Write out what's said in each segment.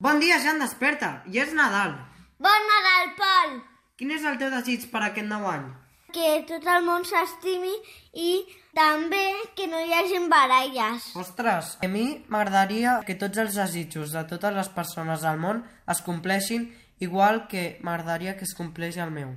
Bon dia, Jan, desperta. Ja és Nadal. Bon Nadal, Pol! Quin és el teu desig per aquest nou any? Que tot el món s'estimi i també que no hi hagi baralles. Ostres, a mi m'agradaria que tots els desitjos de totes les persones del món es compleixin igual que m'agradaria que es compleixi el meu.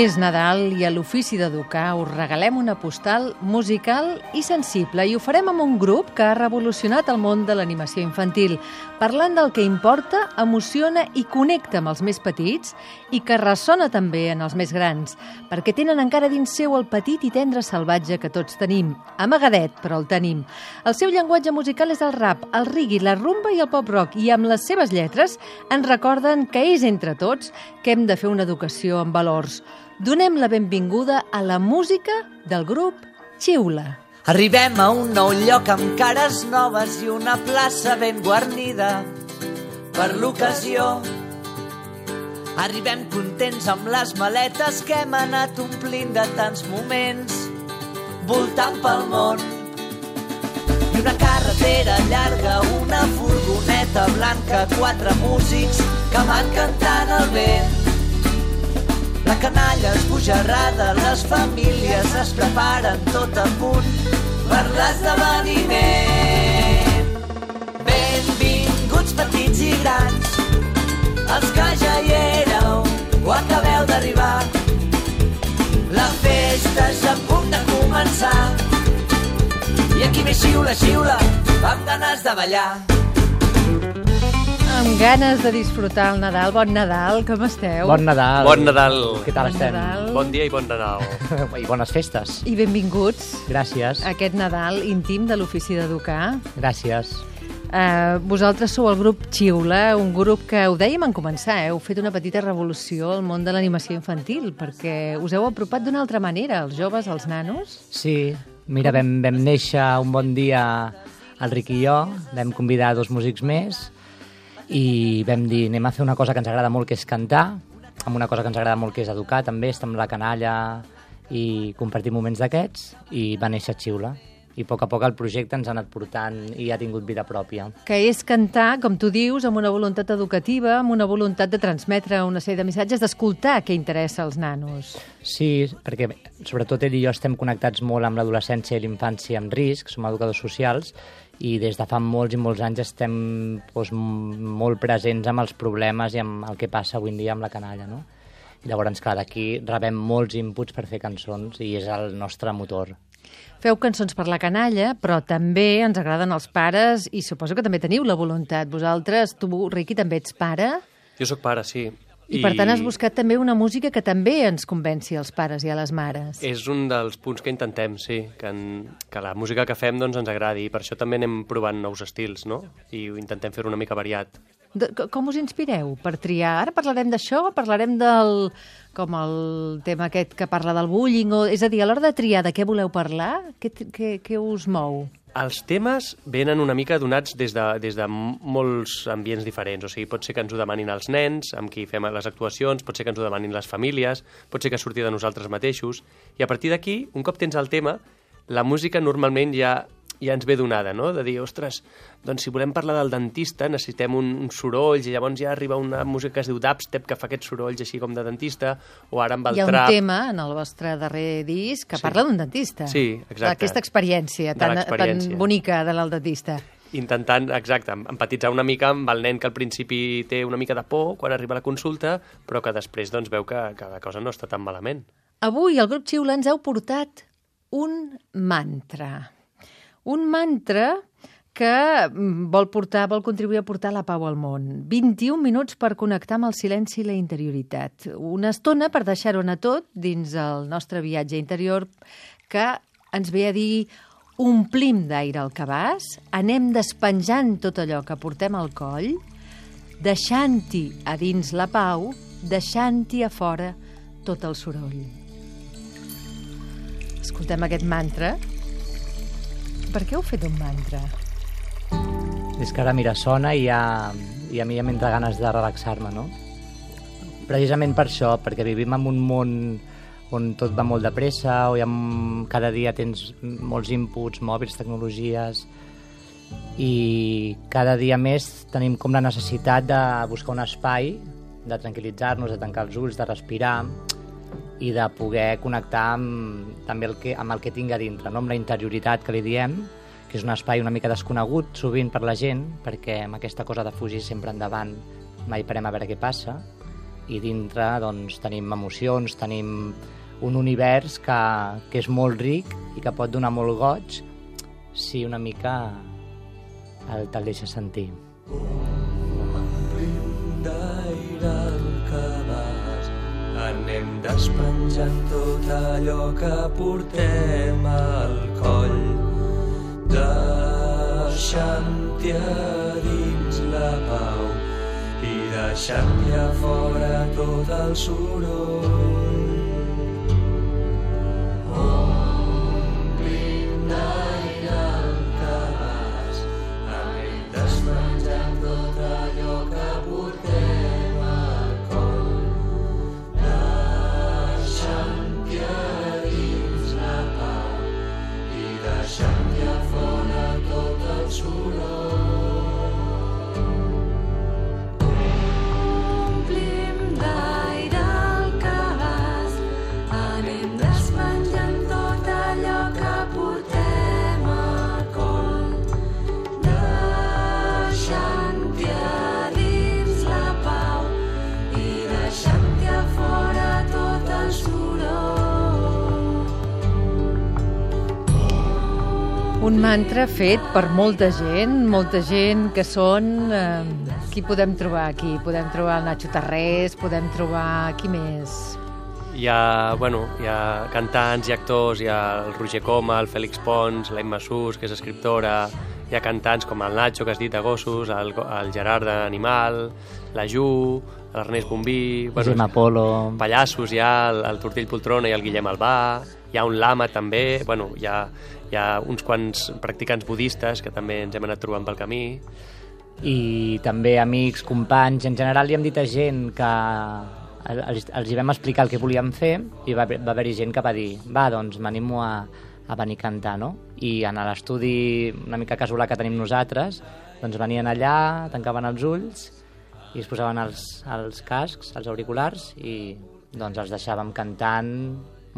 És Nadal i a l'ofici d'educar us regalem una postal musical i sensible i ho farem amb un grup que ha revolucionat el món de l'animació infantil, parlant del que importa, emociona i connecta amb els més petits i que ressona també en els més grans, perquè tenen encara dins seu el petit i tendre salvatge que tots tenim, amagadet, però el tenim. El seu llenguatge musical és el rap, el rigui, la rumba i el pop-rock i amb les seves lletres ens recorden que és entre tots que hem de fer una educació amb valors. Donem la benvinguda a la música del grup Xiula. Arribem a un nou lloc amb cares noves i una plaça ben guarnida per l'ocasió. Arribem contents amb les maletes que hem anat omplint de tants moments, voltant pel món. I una carretera llarga, una furgoneta blanca, quatre músics que van cantant al vent. La canalla esbojarrada, les famílies es preparen tot a punt per l'esdeveniment. Benvinguts petits i grans, els que ja hi éreu o acabeu d'arribar. La festa és a punt de començar i aquí ve xiula, xiula, amb ganes de ballar. Amb ganes de disfrutar el Nadal. Bon Nadal, com esteu? Bon Nadal. Bon Nadal. Què tal Bon estem? Nadal. Bon dia i bon Nadal. I bones festes. I benvinguts Gràcies. a aquest Nadal íntim de l'ofici d'educar. Gràcies. Uh, vosaltres sou el grup Xiula, un grup que ho dèiem en començar, eh? heu fet una petita revolució al món de l'animació infantil, perquè us heu apropat d'una altra manera, els joves, els nanos. Sí, mira, vam, vam néixer un bon dia el Ric i jo, vam convidar dos músics més i vam dir anem a fer una cosa que ens agrada molt, que és cantar, amb una cosa que ens agrada molt, que és educar, també, estar amb la canalla i compartir moments d'aquests, i va néixer Xiula. I a poc a poc el projecte ens ha anat portant i ha tingut vida pròpia. Que és cantar, com tu dius, amb una voluntat educativa, amb una voluntat de transmetre una sèrie de missatges, d'escoltar què interessa als nanos. Sí, perquè sobretot ell i jo estem connectats molt amb l'adolescència i l'infància amb risc, som educadors socials, i des de fa molts i molts anys estem doncs, molt presents amb els problemes i amb el que passa avui en dia amb la canalla, no? I llavors, clar, d'aquí rebem molts inputs per fer cançons i és el nostre motor. Feu cançons per la canalla, però també ens agraden els pares i suposo que també teniu la voluntat. Vosaltres, tu, Riqui, també ets pare Jo sóc pare, sí. I, per tant has buscat també una música que també ens convenci als pares i a les mares. És un dels punts que intentem, sí, que, en, que la música que fem doncs, ens agradi i per això també anem provant nous estils, no? I ho intentem fer una mica variat. De, co- com us inspireu per triar? Ara parlarem d'això, parlarem del com el tema aquest que parla del bullying, o, és a dir, a l'hora de triar de què voleu parlar, què, què, què us mou? Els temes venen una mica donats des de, des de molts ambients diferents. O sigui, pot ser que ens ho demanin els nens, amb qui fem les actuacions, pot ser que ens ho demanin les famílies, pot ser que surti de nosaltres mateixos. I a partir d'aquí, un cop tens el tema, la música normalment ja ja ens ve donada, no? De dir, ostres, doncs si volem parlar del dentista necessitem un, un sorolls i llavors ja arriba una música que es diu dubstep que fa aquests sorolls així com de dentista o ara amb el Hi ha un trap. tema en el vostre darrer disc que Sí. parla d'un dentista. Sí, exacte. D'aquesta experiència tan, tan bonica de del dentista. intentant, exacte, em- empatitzar una mica amb el nen que al principi té una mica de por quan arriba a la consulta, però que després doncs, veu que, que la cosa no està tan malament. Avui el grup Xiula ens heu portat un mantra. Un mantra que mm, vol portar, vol contribuir a portar la pau al món. 21 minuts per connectar amb el silenci i la interioritat. Una estona per deixar-ho anar tot dins el nostre viatge interior que ens ve a dir omplim d'aire el cabàs, anem despenjant tot allò que portem al coll, deixant-hi a dins la pau, deixant-hi a fora tot el soroll. Escoltem aquest mantra. Per què heu fet un mantra? És que ara, mira, sona i, ja, i a mi ja m'entra ganes de relaxar-me, no? Precisament per això, perquè vivim en un món on tot va molt de pressa, on ha, cada dia tens molts inputs, mòbils, tecnologies, i cada dia més tenim com la necessitat de buscar un espai, de tranquil·litzar-nos, de tancar els ulls, de respirar i de poder connectar amb, també el que, amb el que tinc a dintre, no? amb la interioritat que li diem, que és un espai una mica desconegut sovint per la gent, perquè amb aquesta cosa de fugir sempre endavant mai parem a veure què passa, i dintre doncs, tenim emocions, tenim un univers que, que és molt ric i que pot donar molt goig si una mica el te'l deixa sentir. d'aire despenjant tot allò que portem al coll. Deixant-hi a dins la pau i deixant-hi a fora tot el soroll Un mantra fet per molta gent, molta gent que són... Eh, qui podem trobar aquí? Podem trobar el Nacho Tarrés, podem trobar... Qui més? Hi ha, bueno, hi ha cantants i actors, hi ha el Roger Coma, el Fèlix Pons, la Imma Sus, que és escriptora, hi ha cantants com el Nacho, que has dit de gossos, el, el Gerard d'Animal, la Ju, l'Ernest Bombí... Gemma Polo. Pallassos, hi ha el, el Tortell Poltrona i el Guillem Albà, hi ha un lama també, bueno, hi ha, hi ha uns quants practicants budistes que també ens hem anat trobant pel camí. i també amics, companys, en general li hem dit a gent que els, els hi vam explicar el que volíem fer i va, va haver-hi gent que va dir va, doncs m'animo a, a venir a cantar, no? I en l'estudi una mica casolà que tenim nosaltres, doncs venien allà, tancaven els ulls i es posaven els, els cascs, els auriculars i doncs els deixàvem cantant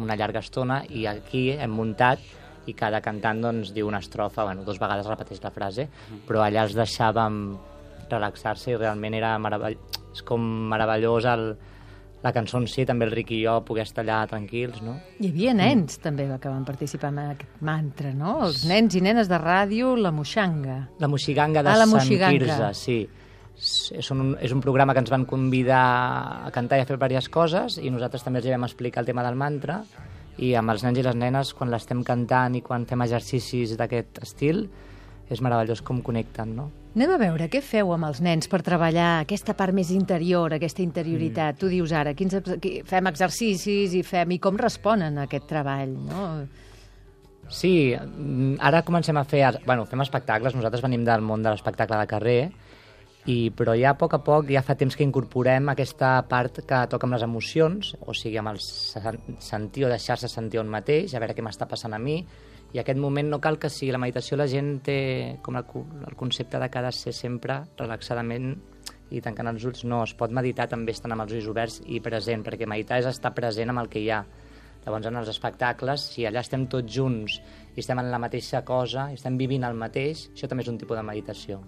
una llarga estona i aquí hem muntat i cada cantant doncs, diu una estrofa, bueno, dos vegades repeteix la frase, però allà els deixàvem relaxar-se i realment era meravell... és com meravellós el, la cançó en si, també el Ric i jo poder estar allà tranquils, no? Hi havia nens també que van participar en aquest mantra, no? Els nens i nenes de ràdio, la Moixanga. La Moixiganga de Ah, la Sant. Quirze, sí. És un, és un programa que ens van convidar a cantar i a fer diverses coses i nosaltres també els vam explicar el tema del mantra i amb els nens i les nenes quan l'estem cantant i quan fem exercicis d'aquest estil és meravellós com connecten, no? Anem a veure què feu amb els nens per treballar aquesta part més interior, aquesta interioritat. Mm. Tu dius ara, quins, fem exercicis i fem... I com responen a aquest treball, no? Sí, ara comencem a fer... Bueno, fem espectacles, nosaltres venim del món de l'espectacle de carrer, i, però ja a poc a poc, ja fa temps que incorporem aquesta part que toca amb les emocions, o sigui, amb el sen- sentir o deixar-se sentir un mateix, a veure què m'està passant a mi, i aquest moment no cal que sigui la meditació, la gent té com el, el concepte de que ha de ser sempre relaxadament i tancant els ulls, no, es pot meditar també estant amb els ulls oberts i present, perquè meditar és estar present amb el que hi ha. Llavors, en els espectacles, si allà estem tots junts i estem en la mateixa cosa, i estem vivint el mateix, això també és un tipus de meditació.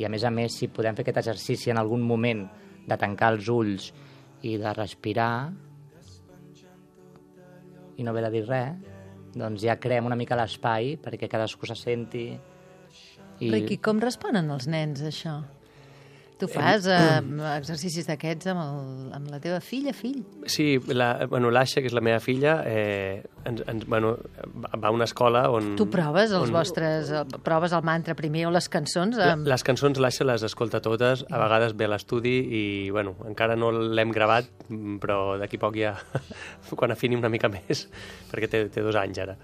I a més a més, si podem fer aquest exercici en algun moment de tancar els ulls i de respirar i no haver de dir res, doncs ja creem una mica l'espai perquè cadascú se senti. I... Riqui, com responen els nens això? Tu fas eh, exercicis d'aquests amb, el, amb la teva filla, fill? Sí, la, bueno, l'Aixa, que és la meva filla, eh, ens, ens, bueno, va a una escola on... Tu proves els on, vostres... eh, Proves el mantra primer o les cançons? La, Amb... les cançons l'Aixa les escolta totes, a vegades ve a l'estudi i, bueno, encara no l'hem gravat, però d'aquí poc ja, quan afini una mica més, perquè té, té dos anys ara.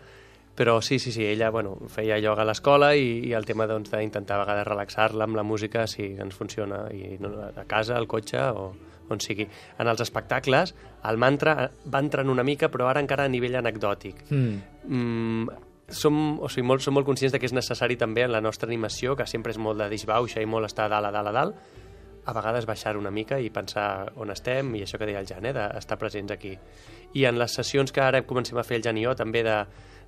Però sí, sí, sí, ella bueno, feia ioga a l'escola i, i el tema doncs, d'intentar a vegades relaxar-la amb la música sí que ens funciona, i no, a casa, al cotxe o on sigui. En els espectacles, el mantra va entrant una mica, però ara encara a nivell anecdòtic. Mm. Mm, som, o sigui, molt, som molt conscients de que és necessari també en la nostra animació, que sempre és molt de disbauxa i molt estar a dalt, a dalt, a dalt, a vegades baixar una mica i pensar on estem i això que deia el Jan, eh, d'estar presents aquí. I en les sessions que ara comencem a fer el Jan i jo, també de,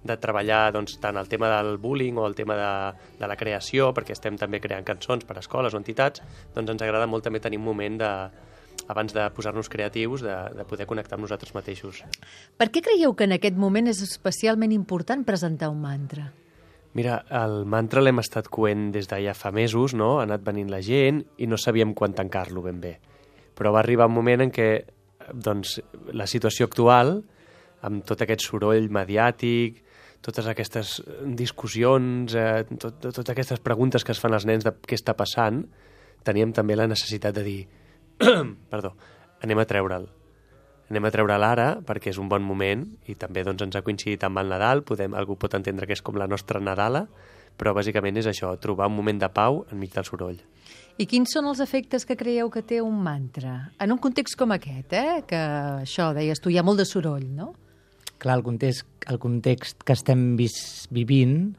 de treballar doncs, tant el tema del bullying o el tema de, de la creació, perquè estem també creant cançons per a escoles o entitats, doncs ens agrada molt també tenir un moment de, abans de posar-nos creatius, de, de poder connectar amb nosaltres mateixos. Per què creieu que en aquest moment és especialment important presentar un mantra? Mira, el mantra l'hem estat coent des de ja fa mesos, no? Ha anat venint la gent i no sabíem quan tancar-lo ben bé. Però va arribar un moment en què doncs, la situació actual, amb tot aquest soroll mediàtic, totes aquestes discussions, eh, tot, tot, totes aquestes preguntes que es fan als nens de què està passant, teníem també la necessitat de dir perdó, anem a treure'l. Anem a treure'l ara perquè és un bon moment i també doncs, ens ha coincidit amb el Nadal, podem, algú pot entendre que és com la nostra Nadala, però bàsicament és això, trobar un moment de pau enmig del soroll. I quins són els efectes que creieu que té un mantra? En un context com aquest, eh? que això, deies tu, hi ha molt de soroll, no? Clar, el context, el context que estem vis, vivint...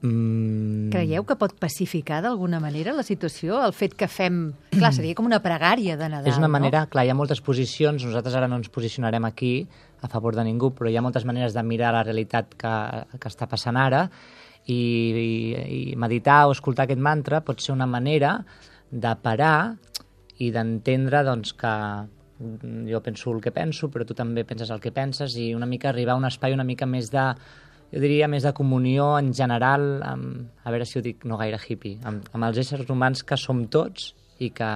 Mm, Creieu que pot pacificar d'alguna manera la situació? El fet que fem... Clar, seria com una pregària de Nadal, És una no? manera, clar, hi ha moltes posicions, nosaltres ara no ens posicionarem aquí a favor de ningú, però hi ha moltes maneres de mirar la realitat que, que està passant ara i, i, i meditar o escoltar aquest mantra pot ser una manera de parar i d'entendre doncs, que jo penso el que penso, però tu també penses el que penses i una mica arribar a un espai una mica més de jo diria més de comunió en general, amb, a veure si ho dic no gaire hippie, amb, amb els éssers humans que som tots i que,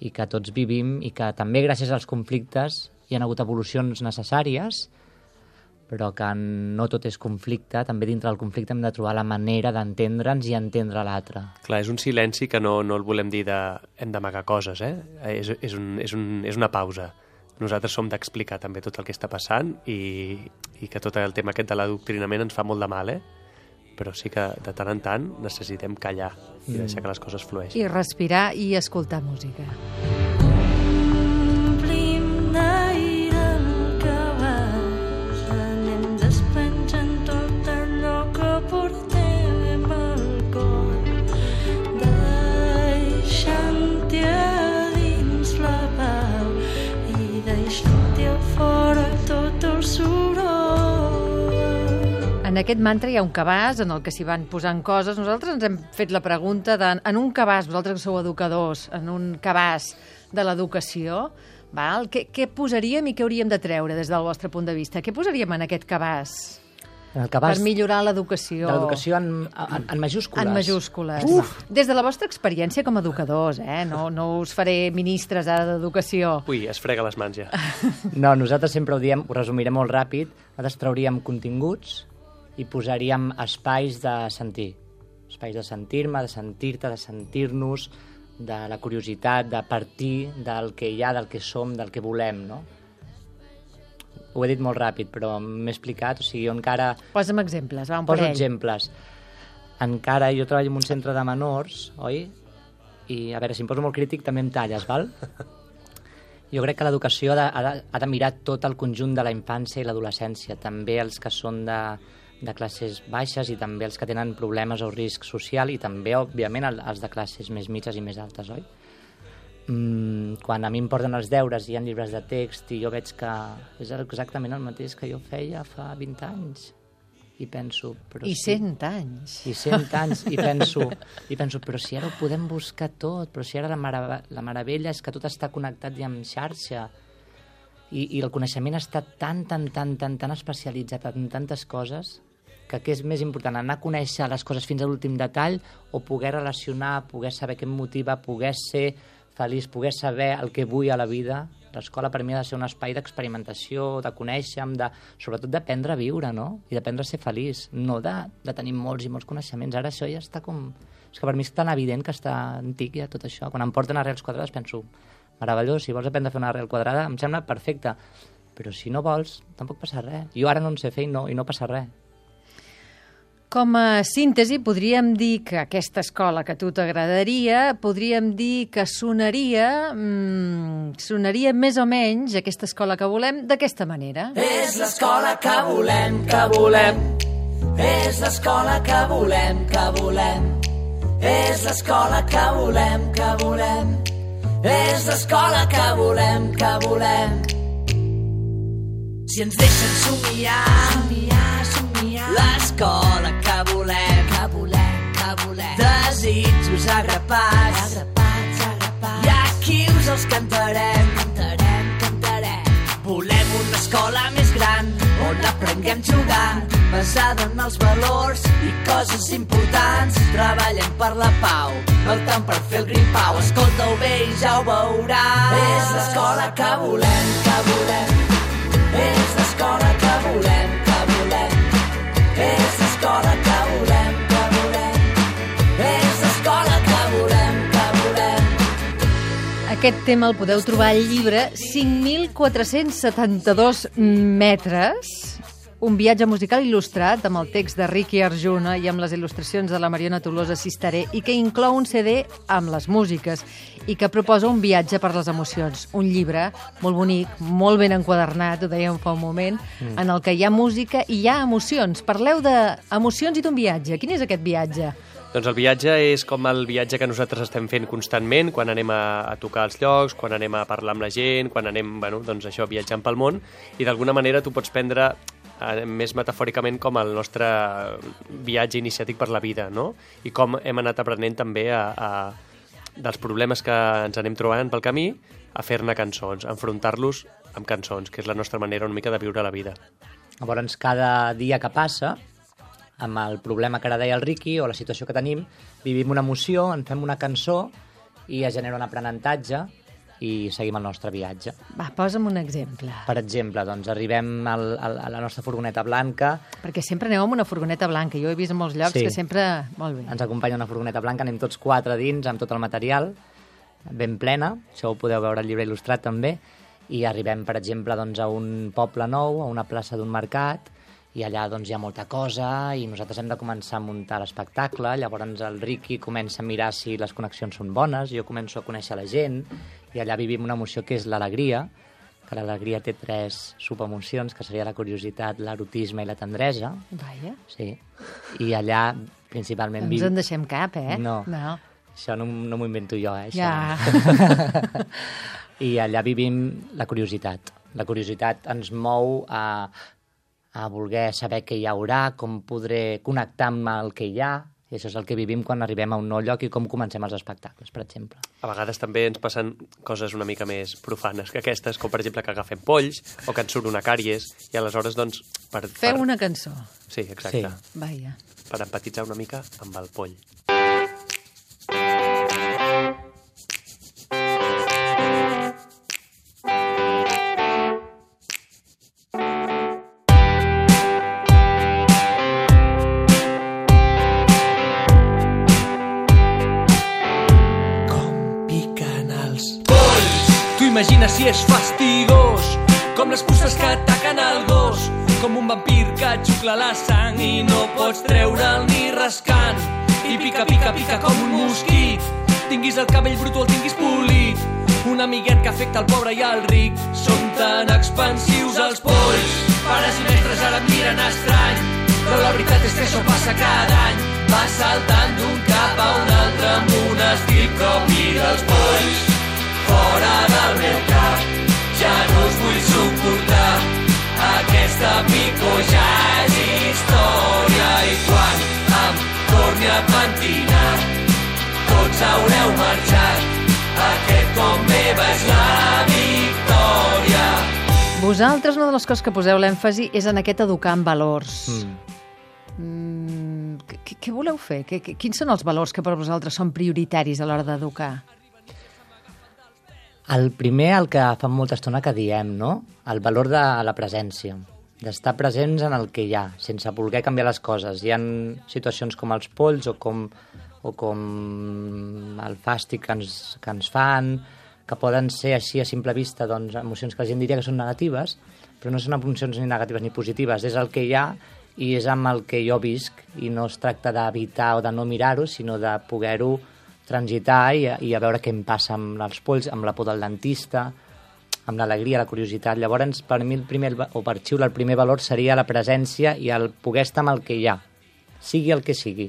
i que tots vivim i que també gràcies als conflictes hi ha hagut evolucions necessàries, però que no tot és conflicte, també dintre del conflicte hem de trobar la manera d'entendre'ns i entendre l'altre. Clar, és un silenci que no, no el volem dir de hem d'amagar coses, eh? És, és, un, és, un, és una pausa. Nosaltres som d'explicar també tot el que està passant i, i que tot el tema aquest de l'adoctrinament ens fa molt de mal, eh? Però sí que de tant en tant necessitem callar i deixar que les coses flueixin. I respirar i escoltar música. Omplim En aquest mantra hi ha un cabàs en el que s'hi van posant coses. Nosaltres ens hem fet la pregunta de, en un cabàs, vosaltres que sou educadors, en un cabàs de l'educació, val? Què, què posaríem i què hauríem de treure des del vostre punt de vista? Què posaríem en aquest cabàs En el cabàs per millorar l'educació? l'educació en, en, en majúscules. En majúscules. Uf. Des de la vostra experiència com a educadors, eh? No, no us faré ministres ara d'educació. Ui, es frega les mans ja. No, nosaltres sempre ho diem, ho resumiré molt ràpid, nosaltres trauríem continguts i posaríem espais de sentir. Espais de sentir-me, de sentir-te, de sentir-nos, de la curiositat, de partir del que hi ha, del que som, del que volem, no? Ho he dit molt ràpid, però m'he explicat, o sigui, jo encara... Posa'm exemples, va, un Poso parell. exemples. Encara jo treballo en un centre de menors, oi? I, a veure, si em poso molt crític, també em talles, val? Jo crec que l'educació ha, de, ha, de, ha de mirar tot el conjunt de la infància i l'adolescència, també els que són de, de classes baixes i també els que tenen problemes o risc social i també, òbviament, el- els de classes més mitges i més altes, oi? Mm, quan a mi em porten els deures i hi ha llibres de text i jo veig que és exactament el mateix que jo feia fa 20 anys i penso... Però I sí, 100 anys. i 100 anys, i penso, i penso, però si ara ho podem buscar tot, però si ara la, mara, la meravella és que tot està connectat i en xarxa, i, i el coneixement està tan, tan, tan, tan, tan especialitzat en tantes coses, que què és més important, anar a conèixer les coses fins a l'últim detall o poder relacionar, poder saber què em motiva, poder ser feliç, poder saber el que vull a la vida. L'escola per mi ha de ser un espai d'experimentació, de conèixer de, sobretot d'aprendre a viure, no? I d'aprendre a ser feliç, no de, de tenir molts i molts coneixements. Ara això ja està com... És que per mi és tan evident que està antic ja tot això. Quan em porten arrels quadrades penso, meravellós, si vols aprendre a fer una arrel quadrada em sembla perfecte, però si no vols tampoc passa res. Jo ara no en sé fer i no, i no passa res. Com a síntesi, podríem dir que aquesta escola que a tu t'agradaria, podríem dir que sonaria, mm, sonaria més o menys aquesta escola que volem d'aquesta manera. És l'escola que volem, que volem. És l'escola que volem, que volem. És l'escola que volem, que volem. És l'escola que volem, que volem. Si ens deixen somiar, somiar. L'escola que volem, que volem, que volem. Desitjos agrapats, agrapats, agrapats. I aquí us els cantarem, cantarem, cantarem. Volem una escola més gran on aprenguem jugant, basada en els valors i coses importants. Treballem per la pau, lluitant per fer el gripau. Escolta-ho bé i ja ho veuràs. És l'escola que volem, que volem. És l'escola que volem. L'escola que volem, que volem. És l'escola que volem, que volem. Aquest tema el podeu trobar al llibre 5.472 metres, un viatge musical il·lustrat amb el text de Ricky Arjuna i amb les il·lustracions de la Mariona Tolosa Cisteré i que inclou un CD amb les músiques i que proposa un viatge per les emocions. Un llibre molt bonic, molt ben enquadernat, ho dèiem fa un moment, mm. en el que hi ha música i hi ha emocions. Parleu d'emocions i d'un viatge. Quin és aquest viatge? Doncs el viatge és com el viatge que nosaltres estem fent constantment quan anem a, a tocar els llocs, quan anem a parlar amb la gent, quan anem, bueno, doncs això, viatjant pel món, i d'alguna manera tu pots prendre més metafòricament com el nostre viatge iniciàtic per la vida, no? I com hem anat aprenent també a, a, dels problemes que ens anem trobant pel camí a fer-ne cançons, a enfrontar-los amb cançons, que és la nostra manera una mica de viure la vida. Llavors, cada dia que passa, amb el problema que ara deia el Ricky o la situació que tenim, vivim una emoció, en fem una cançó i es genera un aprenentatge i seguim el nostre viatge. Va, posa'm un exemple. Per exemple, doncs arribem al, al, a la nostra furgoneta blanca, Perquè sempre aneu amb una furgoneta blanca. Jo he vist en molts llocs Sí. que sempre... Molt bé. ens acompanya una furgoneta blanca, anem tots quatre dins amb tot el material, ben plena, això ho podeu veure al llibre il·lustrat també, i arribem, per exemple, doncs, a un poble nou, a una plaça d'un mercat, i allà doncs, hi ha molta cosa i nosaltres hem de començar a muntar l'espectacle, llavors el Ricky comença a mirar si les connexions són bones, jo començo a conèixer la gent, i allà vivim una emoció que és l'alegria, que l'alegria té tres subemocions, que seria la curiositat, l'erotisme i la tendresa, Vaja. sí, i allà principalment... No ens en deixem cap, eh? No. no. Això no, no m'ho invento jo, eh? Això. Ja. I allà vivim la curiositat. La curiositat ens mou a, a voler saber què hi haurà, com podré connectar amb el que hi ha, i això és el que vivim quan arribem a un nou lloc i com comencem els espectacles, per exemple. A vegades també ens passen coses una mica més profanes que aquestes, com per exemple que agafem polls o que ens surt una càries, i aleshores, doncs, per... Feu per... una cançó. Sí, exacte. Sí. Vaja. Per empatitzar una mica amb el poll. Xucla la sang i no pots treure'l ni rascant. I pica, pica, pica com un mosquit, tinguis el cabell brut o el tinguis polit. Un amiguet que afecta el pobre i el ric, són tan expansius els polls. Pares i mestres ara et miren estrany, però la veritat és que això passa cada any. Va saltant d'un cap a un altre amb un estil propi dels polls. Fora del meu cap, ja no us vull suportar. Aquesta picor pentinar, tots haureu marxat. Aquest com meva és la victòria. Vosaltres, una de les coses que poseu l'èmfasi és en aquest educar en valors. Mm. Mm, què, què voleu fer? Què, què- quins són els valors que per vosaltres són prioritaris a l'hora d'educar? El primer, el que fa molta estona que diem, no? El valor de la presència, d'estar presents en el que hi ha, sense voler canviar les coses. Hi ha situacions com els polls o com, o com el fàstic que ens, que ens fan, que poden ser així a simple vista doncs, emocions que la gent diria que són negatives, però no són emocions ni negatives ni positives, és el que hi ha i és amb el que jo visc i no es tracta d'evitar o de no mirar-ho, sinó de poder-ho transitar i, i a veure què em passa amb els polls, amb la por del dentista, amb l'alegria, la curiositat. Llavors, per mi, el primer, o per Xiula, el primer valor seria la presència i el poder estar amb el que hi ha, sigui el que sigui.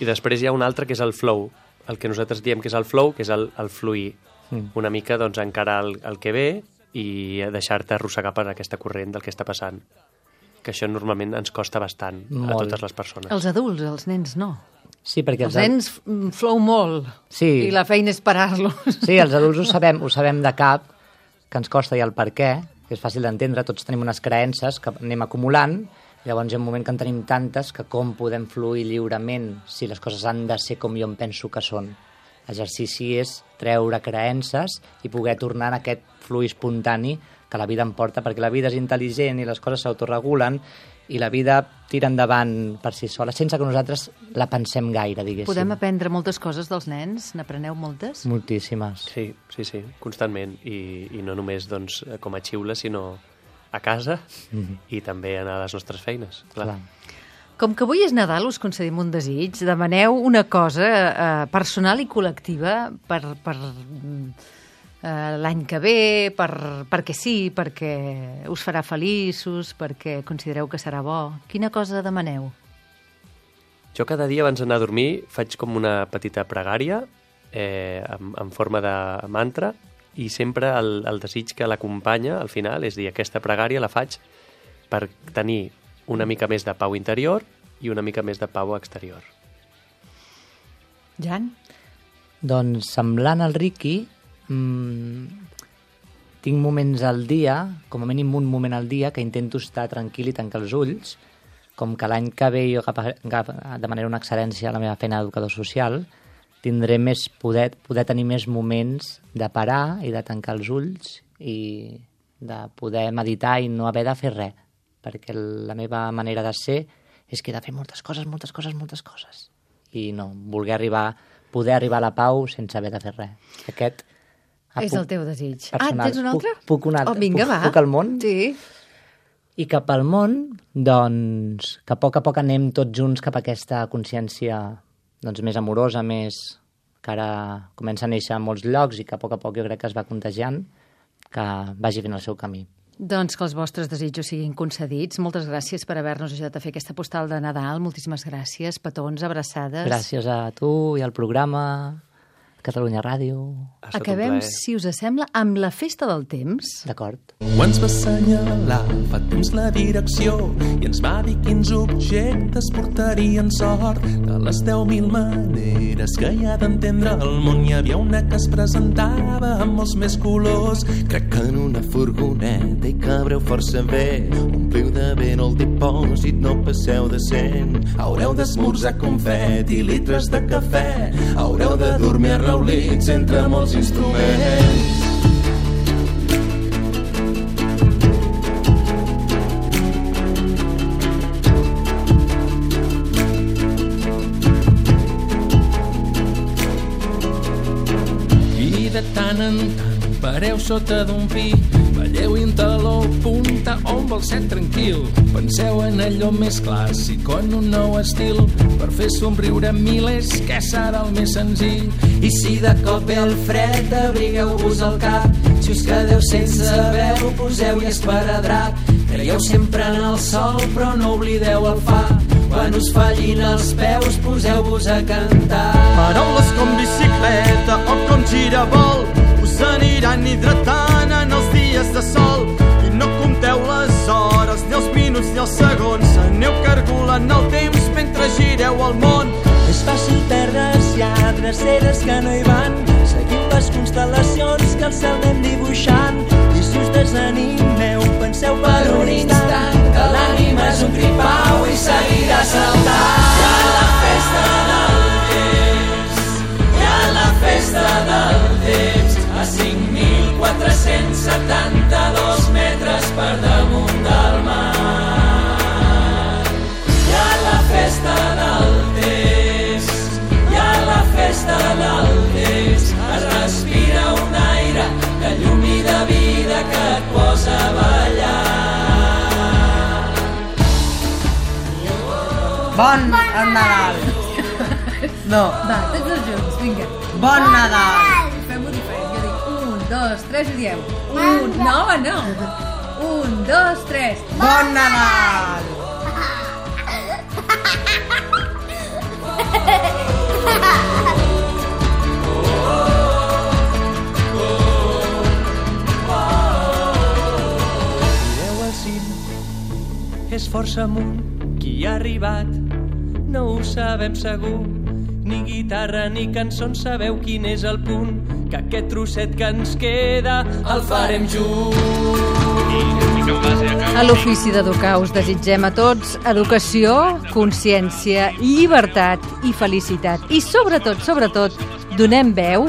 I després hi ha un altre que és el flow, el que nosaltres diem que és el flow, que és el, el fluir. Mm. Una mica doncs, encarar el, el que ve i deixar-te arrossegar per aquesta corrent del que està passant. Que això normalment ens costa bastant a Molt. totes les persones. Els adults, els nens no. Sí, perquè Els nens mm, flou molt Sí. i la feina és parar-los. Sí, els adults ho sabem, ho sabem de cap, que ens costa i el per què, que és fàcil d'entendre, tots tenim unes creences que anem acumulant, llavors hi ha un moment que en tenim tantes que com podem fluir lliurement si les coses han de ser com jo em penso que són. L'exercici és treure creences i poder tornar en aquest fluir espontani que la vida em porta, perquè la vida és intel·ligent i les coses s'autoregulen i la vida tira endavant per si sola, sense que nosaltres la pensem gaire, diguéssim. Podem aprendre moltes coses dels nens? N'apreneu moltes? Moltíssimes. Sí, sí, sí, constantment. I, i no només doncs, com a xiula, sinó a casa i també a les nostres feines. Clar. Clar. Com que avui és Nadal, us concedim un desig. Demaneu una cosa eh, personal i col·lectiva per, per mm, eh, l'any que ve, per, perquè sí, perquè us farà feliços, perquè considereu que serà bo. Quina cosa demaneu? Jo cada dia abans d'anar a dormir faig com una petita pregària eh, en, en forma de mantra i sempre el, el desig que l'acompanya al final és dir, aquesta pregària la faig per tenir una mica més de pau interior i una mica més de pau exterior. Jan? Doncs semblant al Ricky, mmm, tinc moments al dia, com a mínim un moment al dia, que intento estar tranquil i tancar els ulls, com que l'any que ve jo agaf- agaf- demanaré una excel·lència a la meva feina d'educador social, tindré més poder, poder tenir més moments de parar i de tancar els ulls i de poder meditar i no haver de fer res, perquè la meva manera de ser és que he de fer moltes coses, moltes coses, moltes coses. I no, voler arribar, poder arribar a la pau sense haver de fer res. Aquest és puc- el teu desig. Ah, personal. tens un altre? Puc, puc un altre. Oh, vinga, puc, va. Puc al món? Sí. I cap al món, doncs, que a poc a poc anem tots junts cap a aquesta consciència doncs, més amorosa, més que ara comença a néixer en molts llocs i que a poc a poc jo crec que es va contagiant, que vagi fent el seu camí. Doncs que els vostres desitjos siguin concedits. Moltes gràcies per haver-nos ajudat a fer aquesta postal de Nadal. Moltíssimes gràcies. Petons, abraçades. Gràcies a tu i al programa Catalunya Ràdio. Acabem, si us sembla, amb la festa del temps. D'acord. Quan ens va assenyalar fa temps la direcció i ens va dir quins objectes portarien sort de les 10.000 maneres que hi ha d'entendre el món hi havia una que es presentava amb molts més colors Crec que en una furgoneta hi cabreu força bé. Ompliu de vent el dipòsit, no passeu de cent. Haureu d'esmorzar confet i litres de cafè. Haureu de dormir arraulits entre molts instruments. I de tant en tant pareu sota d'un pi, on vol ser tranquil. Penseu en allò més clàssic o en un nou estil per fer somriure milers, què serà el més senzill? I si de cop ve el fred, abrigueu-vos al cap. Si us quedeu sense veu, poseu i esparadrap. Creieu sempre en el sol, però no oblideu el fa. Quan us fallin els peus, poseu-vos a cantar. Paraules com bicicleta o com girabol us aniran hidratant en els dies de sol compteu les hores, ni els minuts, ni els segons. Aneu cargolant el temps mentre gireu el món. És fàcil terres i adreceres que no hi van, seguint les constel·lacions que el cel anem dibuixant. I si us desanimeu, penseu per, per un instant que l'ànima és un gripau i seguirà saltant. Ja la festa del temps, ja la festa del temps, a 5.000 472 metres per damunt del mar. Hi ha la festa d'Altes, hi ha la festa d'Altes, es respira un aire de llum i de vida que et posa a ballar. Bon, bon Nadal! No. Va, tots junts, vinga. Bon Nadal! Tres i diem. Un, no, no. Un, dos, tres. Bon Nadal. Mireu al cim, és força amunt qui ha arribat. No ho sabem segur, ni guitarra ni cançons sabeu quin és el punt, que aquest trosset que ens queda el farem junts. A l'ofici d'educar us desitgem a tots educació, consciència, llibertat i felicitat. I sobretot, sobretot, donem veu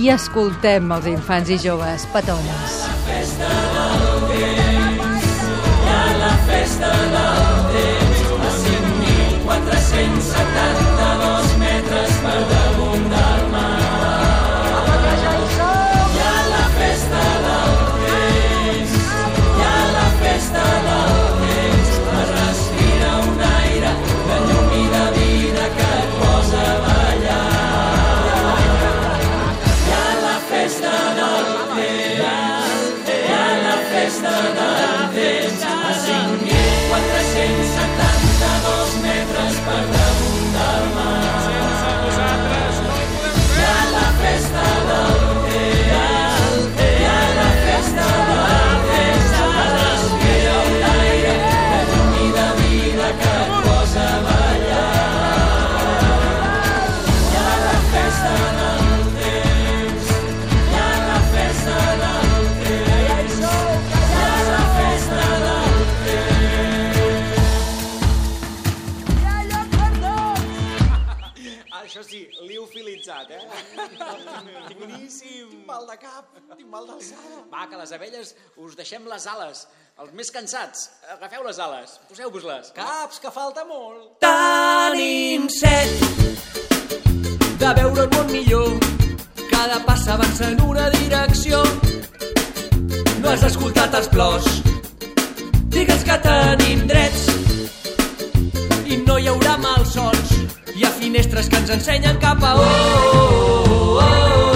i escoltem els infants i joves petones. La festa del temps, a la festa del temps, a 5.470 mal de cap, tinc mal d'alçada. Va, que les abelles us deixem les ales. Els més cansats, agafeu les ales, poseu-vos-les. Caps, que falta molt. Tenim set de veure el món millor. Cada pas avança en una direcció. No has escoltat els plors. Digues que tenim drets i no hi haurà malsons. Hi ha finestres que ens ensenyen cap a on. Tenim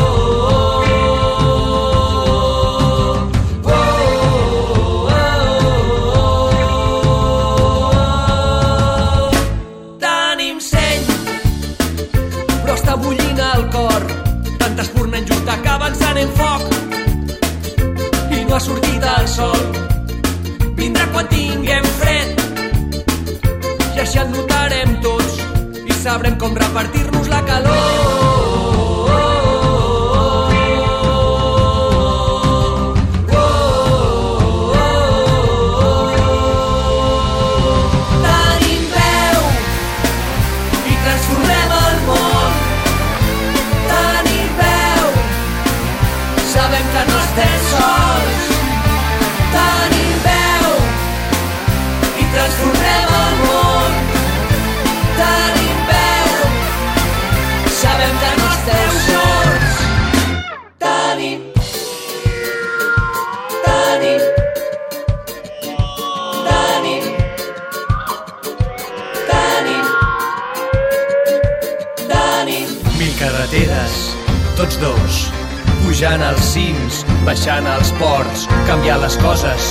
pujant als cims, baixant als ports, canviar les coses,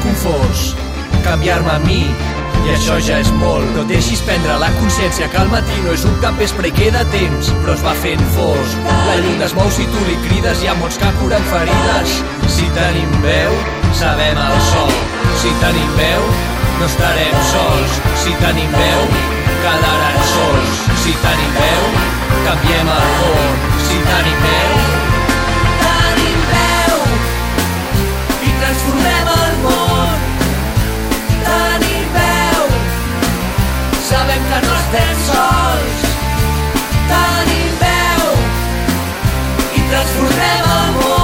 confós, canviar-me a mi, i això ja és molt. No deixis prendre la consciència que al matí no és un capvespre i queda temps, però es va fent fosc. La llum es mou si tu li crides, hi ha mots que curen ferides. Si tenim veu, sabem el sol. Si tenim veu, no estarem sols. Si tenim veu, quedaran sols. Si tenim veu, canviem el món. Si tenim veu, transformem el món. Tenim veu, sabem que no estem sols. Tenim veu i transformem el món.